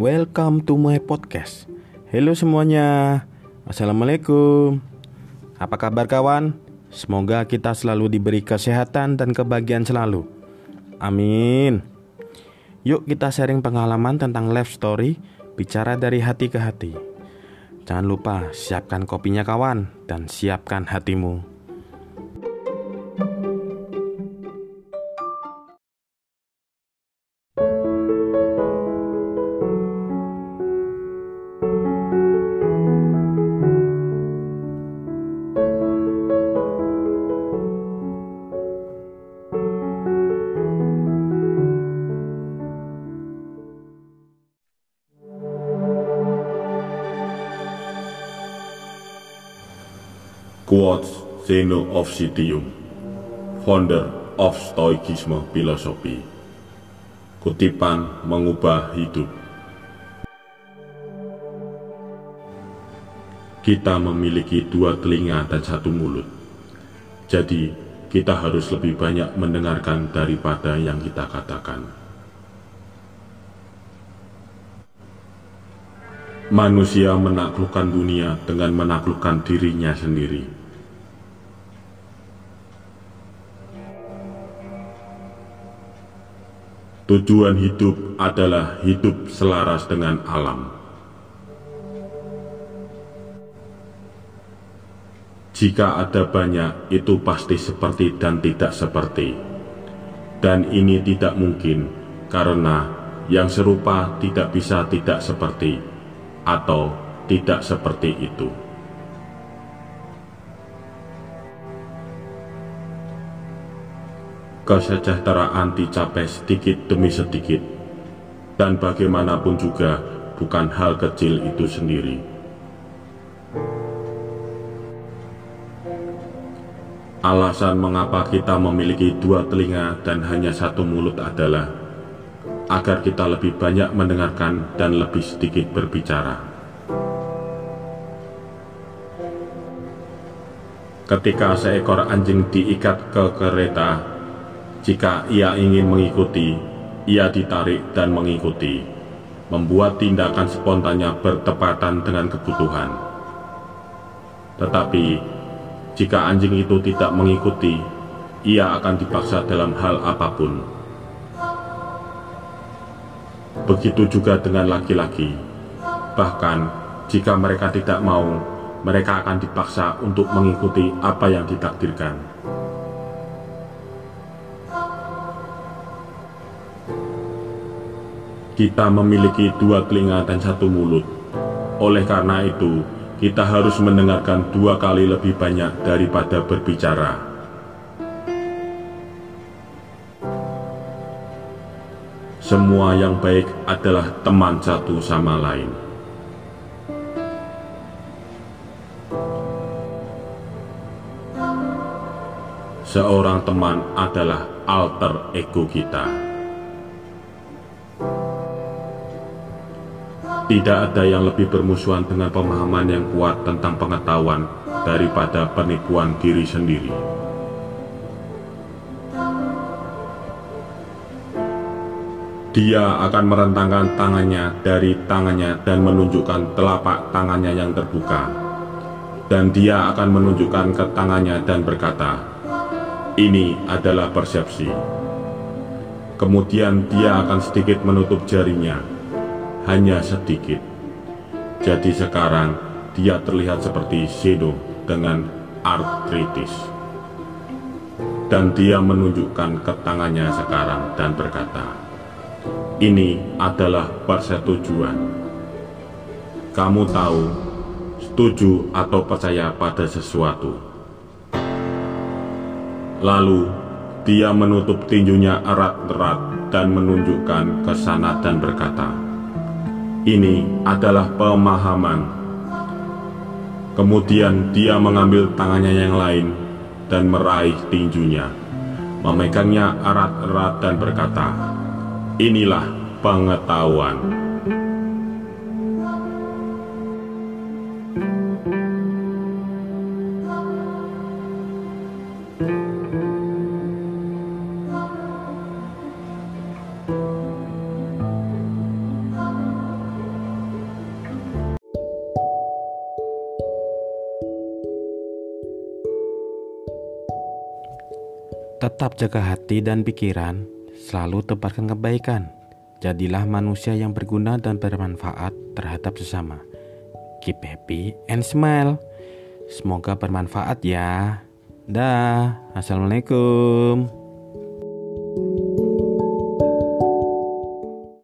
welcome to my podcast. Halo semuanya, Assalamualaikum. Apa kabar kawan? Semoga kita selalu diberi kesehatan dan kebahagiaan selalu. Amin. Yuk kita sharing pengalaman tentang life story, bicara dari hati ke hati. Jangan lupa siapkan kopinya kawan dan siapkan hatimu. Quotes Zeno of Citium, founder of Stoicism Philosophy. Kutipan mengubah hidup. Kita memiliki dua telinga dan satu mulut. Jadi, kita harus lebih banyak mendengarkan daripada yang kita katakan. Manusia menaklukkan dunia dengan menaklukkan dirinya sendiri. Tujuan hidup adalah hidup selaras dengan alam. Jika ada banyak, itu pasti seperti dan tidak seperti. Dan ini tidak mungkin, karena yang serupa tidak bisa tidak seperti, atau tidak seperti itu. Kesejahteraan dicapai sedikit demi sedikit, dan bagaimanapun juga bukan hal kecil itu sendiri. Alasan mengapa kita memiliki dua telinga dan hanya satu mulut adalah agar kita lebih banyak mendengarkan dan lebih sedikit berbicara. Ketika seekor anjing diikat ke kereta, jika ia ingin mengikuti, ia ditarik dan mengikuti, membuat tindakan spontannya bertepatan dengan kebutuhan. Tetapi, jika anjing itu tidak mengikuti, ia akan dipaksa dalam hal apa pun. Begitu juga dengan laki-laki, bahkan jika mereka tidak mau, mereka akan dipaksa untuk mengikuti apa yang ditakdirkan. Kita memiliki dua telinga dan satu mulut. Oleh karena itu, kita harus mendengarkan dua kali lebih banyak daripada berbicara. Semua yang baik adalah teman satu sama lain. Seorang teman adalah alter ego kita. Tidak ada yang lebih bermusuhan dengan pemahaman yang kuat tentang pengetahuan daripada penipuan diri sendiri. Dia akan merentangkan tangannya dari tangannya dan menunjukkan telapak tangannya yang terbuka. Dan dia akan menunjukkan ke tangannya dan berkata, ini adalah persepsi. Kemudian dia akan sedikit menutup jarinya hanya sedikit. Jadi sekarang dia terlihat seperti Zeno dengan artritis. Dan dia menunjukkan ke tangannya sekarang dan berkata, ini adalah persetujuan. Kamu tahu, setuju atau percaya pada sesuatu. Lalu, dia menutup tinjunya erat-erat dan menunjukkan ke sana dan berkata, ini adalah pemahaman. Kemudian dia mengambil tangannya yang lain dan meraih tinjunya, memegangnya erat-erat dan berkata, Inilah pengetahuan. Tetap jaga hati dan pikiran, selalu tebarkan kebaikan. Jadilah manusia yang berguna dan bermanfaat terhadap sesama. Keep happy and smile. Semoga bermanfaat ya. Dah, assalamualaikum.